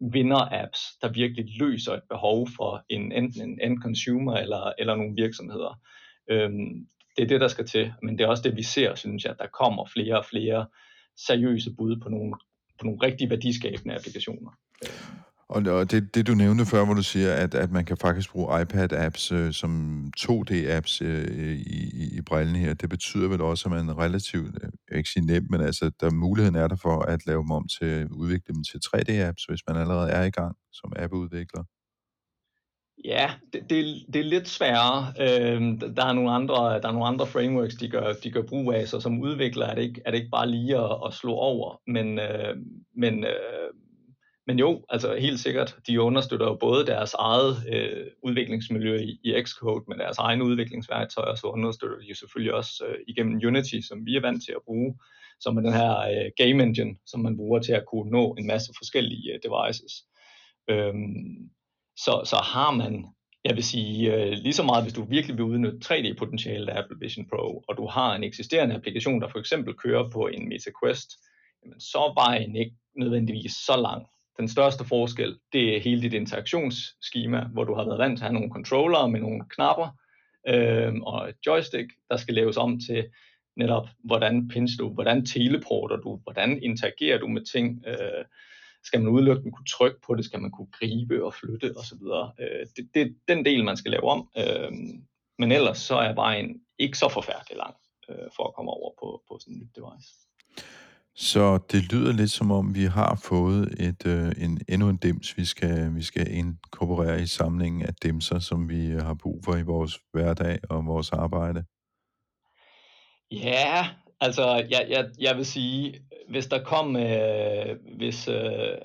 vinder-apps, der virkelig løser et behov for en, enten en end consumer eller, eller nogle virksomheder. Øhm, det er det, der skal til, men det er også det, vi ser, synes jeg, at der kommer flere og flere seriøse bud på nogle, på nogle rigtig værdiskabende applikationer. Øhm og det, det du nævnte før, hvor du siger, at, at man kan faktisk bruge iPad-apps øh, som 2D-apps øh, i, i brillen her, det betyder vel også, at man relativt, øh, ikke sige nemt, men altså, der muligheden er der for at lave dem om til, udvikle dem til 3D-apps, hvis man allerede er i gang som app-udvikler. Ja, det, det, det er lidt sværere. Øh, der, er nogle andre, der er nogle andre frameworks, de gør, de gør brug af, så som udvikler er det ikke, er det ikke bare lige at, at slå over, men, øh, men øh, men jo, altså helt sikkert, de understøtter jo både deres eget øh, udviklingsmiljø i, i Xcode med deres egne udviklingsværktøjer, så understøtter de jo selvfølgelig også øh, igennem Unity, som vi er vant til at bruge, som er den her øh, game engine, som man bruger til at kunne nå en masse forskellige øh, devices. Øhm, så, så har man, jeg vil sige, øh, lige så meget, hvis du virkelig vil udnytte 3D-potentialet af Apple Vision Pro, og du har en eksisterende applikation, der for eksempel kører på en Meta Quest, jamen, så er vejen ikke nødvendigvis så lang den største forskel, det er hele dit interaktionsskema, hvor du har været vant til at have nogle controller med nogle knapper øh, og et joystick, der skal laves om til netop, hvordan pins du, hvordan teleporter du, hvordan interagerer du med ting, øh, skal man udelukkende kunne trykke på det, skal man kunne gribe og flytte osv. Øh, det, det er den del, man skal lave om, øh, men ellers så er vejen ikke så forfærdelig lang øh, for at komme over på, på sådan et nyt device. Så det lyder lidt som om, vi har fået et, øh, en, endnu en dims, vi skal, vi skal inkorporere i samlingen af dimser, som vi øh, har brug for i vores hverdag og vores arbejde. Ja, altså jeg, jeg, jeg vil sige, hvis der kom, øh, hvis, øh,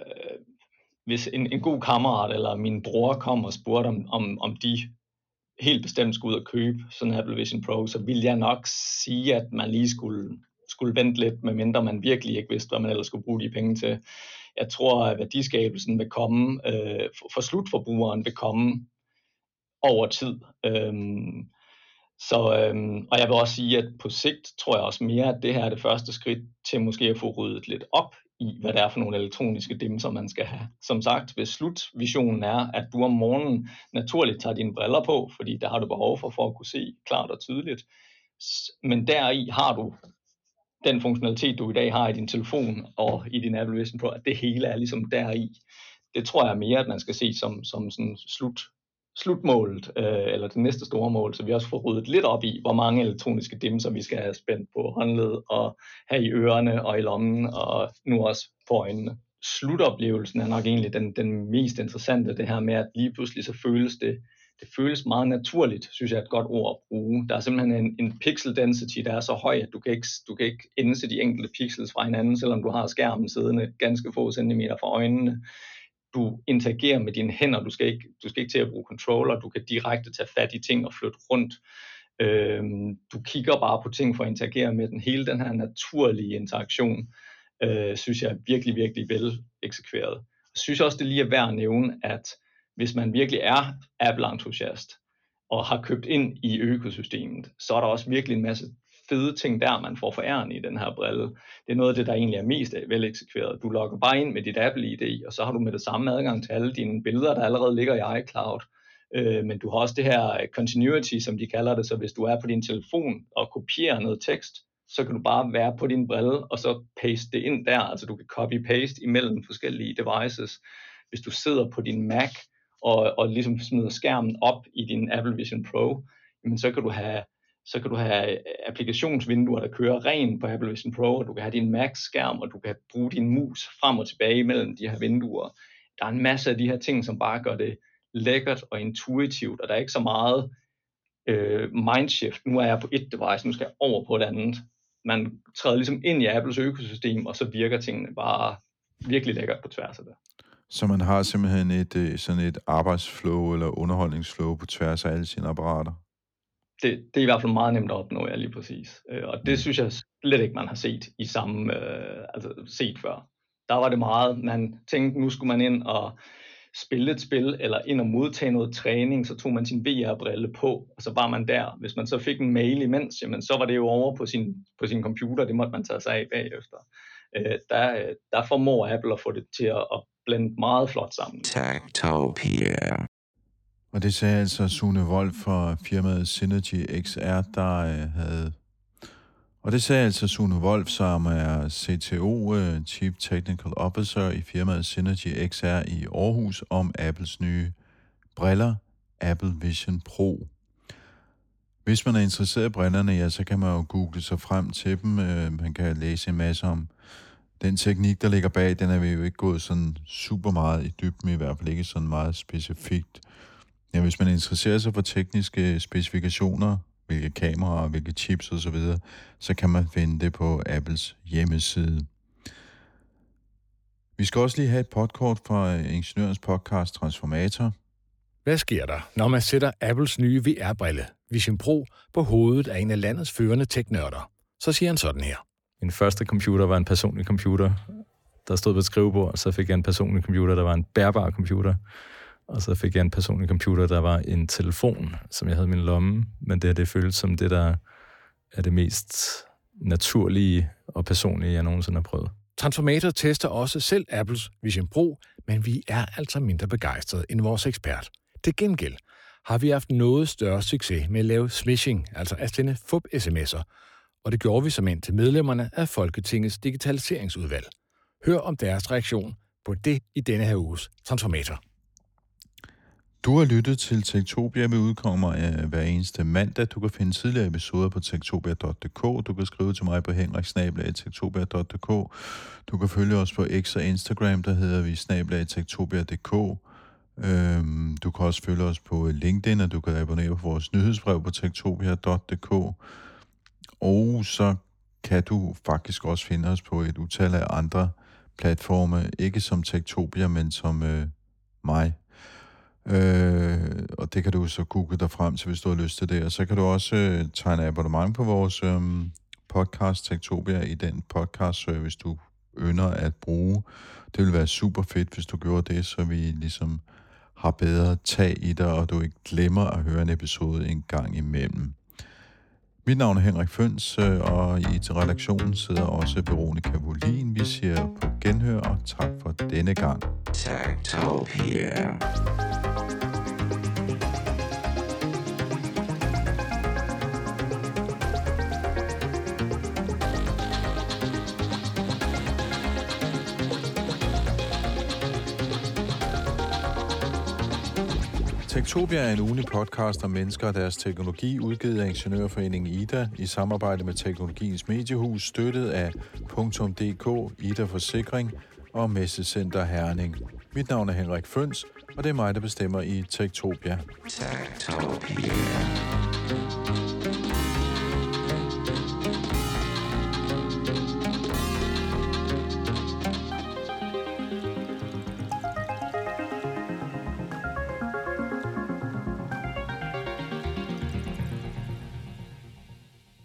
hvis en, en god kammerat eller min bror kom og spurgte, om, om, om de helt bestemt skulle ud og købe sådan en Apple Vision Pro, så ville jeg nok sige, at man lige skulle skulle vente lidt, medmindre man virkelig ikke vidste, hvad man ellers skulle bruge de penge til. Jeg tror, at værdiskabelsen vil komme, øh, for, for slutforbrugeren vil komme over tid. Øhm, så, øhm, og jeg vil også sige, at på sigt tror jeg også mere, at det her er det første skridt til måske at få ryddet lidt op i, hvad det er for nogle elektroniske dimser, man skal have. Som sagt, hvis slutvisionen er, at du om morgenen naturligt tager dine briller på, fordi der har du behov for, for at kunne se klart og tydeligt, men deri har du den funktionalitet, du i dag har i din telefon og i din Apple Vision Pro, at det hele er ligesom deri. Det tror jeg mere, at man skal se som, som sådan slut, slutmålet, øh, eller det næste store mål, så vi også får ryddet lidt op i, hvor mange elektroniske dimser vi skal have spændt på håndled og have i ørerne og i lommen, og nu også på øjnene. Slutoplevelsen er nok egentlig den, den mest interessante, det her med, at lige pludselig så føles det det føles meget naturligt, synes jeg er et godt ord at bruge. Der er simpelthen en, en pixel density, der er så høj, at du kan ikke, du kan ikke indse de enkelte pixels fra hinanden, selvom du har skærmen siddende ganske få centimeter fra øjnene. Du interagerer med dine hænder, du skal ikke, du skal ikke til at bruge controller, du kan direkte tage fat i ting og flytte rundt. Øhm, du kigger bare på ting for at interagere med den. Hele den her naturlige interaktion, øh, synes jeg er virkelig, virkelig vel eksekveret. Jeg synes også, det lige er værd at nævne, at hvis man virkelig er Apple-entusiast og har købt ind i økosystemet, så er der også virkelig en masse fede ting der, man får foræren i den her brille. Det er noget af det, der egentlig er mest veleksekveret. Du logger bare ind med dit Apple-ID, og så har du med det samme adgang til alle dine billeder, der allerede ligger i iCloud. Øh, men du har også det her continuity, som de kalder det, så hvis du er på din telefon og kopierer noget tekst, så kan du bare være på din brille, og så paste det ind der. Altså du kan copy-paste imellem forskellige devices. Hvis du sidder på din Mac, og, og ligesom smider skærmen op i din Apple Vision Pro, jamen så kan du have så kan du have øh, applikationsvinduer, der kører ren på Apple Vision Pro, og du kan have din Mac-skærm, og du kan bruge din mus frem og tilbage mellem de her vinduer. Der er en masse af de her ting, som bare gør det lækkert og intuitivt, og der er ikke så meget øh, mindshift. Nu er jeg på et device, nu skal jeg over på et andet. Man træder ligesom ind i Apples økosystem, og så virker tingene bare virkelig lækkert på tværs af det. Så man har simpelthen et, øh, sådan et arbejdsflow eller underholdningsflow på tværs af alle sine apparater? Det, det er i hvert fald meget nemt at opnå, ja lige præcis. Øh, og det mm. synes jeg slet ikke, man har set i samme, øh, altså set før. Der var det meget, man tænkte, nu skulle man ind og spille et spil, eller ind og modtage noget træning, så tog man sin VR-brille på, og så var man der. Hvis man så fik en mail imens, jamen, så var det jo over på sin, på sin computer, det måtte man tage sig af bagefter. Øh, der, der formår Apple at få det til at, at blende meget flot sammen. Techtopia. Og det sagde altså Sune Wolf fra firmaet Synergy XR, der øh, havde... Og det sagde altså Sune Wolf, som er CTO, øh, Chief Technical Officer i firmaet Synergy XR i Aarhus, om Apples nye briller, Apple Vision Pro. Hvis man er interesseret i brillerne, ja, så kan man jo google sig frem til dem. Øh, man kan læse en masse om den teknik, der ligger bag, den er vi jo ikke gået sådan super meget i dybden, i hvert fald ikke sådan meget specifikt. Ja, hvis man interesserer sig for tekniske specifikationer, hvilke kameraer, hvilke chips osv., så, så kan man finde det på Apples hjemmeside. Vi skal også lige have et podkort fra Ingeniørens podcast Transformator. Hvad sker der, når man sætter Apples nye VR-brille, Vision Pro, på hovedet af en af landets førende teknørder? Så siger han sådan her. Min første computer var en personlig computer, der stod på et skrivebord, så fik jeg en personlig computer, der var en bærbar computer, og så fik jeg en personlig computer, der var en telefon, som jeg havde i min lomme, men det her, det føltes som det, der er det mest naturlige og personlige, jeg nogensinde har prøvet. Transformator tester også selv Apples Vision Pro, men vi er altså mindre begejstrede end vores ekspert. Til gengæld har vi haft noget større succes med at lave smishing, altså at sende fup-sms'er, og det gjorde vi som ind til medlemmerne af Folketingets digitaliseringsudvalg. Hør om deres reaktion på det i denne her uges Transformator. Du har lyttet til Tektopia, vi udkommer af hver eneste mandag. Du kan finde tidligere episoder på tektopia.dk. Du kan skrive til mig på henriksnablag.tektopia.dk. Du kan følge os på X og Instagram, der hedder vi snablag.tektopia.dk. Øhm, du kan også følge os på LinkedIn, og du kan abonnere på vores nyhedsbrev på tektopia.dk. Og så kan du faktisk også finde os på et utal af andre platforme, ikke som Tektopia, men som øh, mig. Øh, og det kan du så google dig frem til, hvis du har lyst til det. Og så kan du også øh, tegne abonnement på vores øh, podcast Tektopia i den podcast service, du ynder at bruge. Det ville være super fedt, hvis du gjorde det, så vi ligesom har bedre tag i dig, og du ikke glemmer at høre en episode en gang imellem. Mit navn er Henrik Føns, øh, og i til redaktionen sidder også Veronika Volin. Vi siger på genhør, og tak for denne gang. Tektopia. Tektopia er en ugenlig podcast om mennesker og deres teknologi, udgivet af Ingeniørforeningen IDA i samarbejde med Teknologiens Mediehus, støttet af .dk, IDA Forsikring og Messecenter Herning. Mit navn er Henrik Føns, og det er mig, der bestemmer i Tektopia. Tektopia.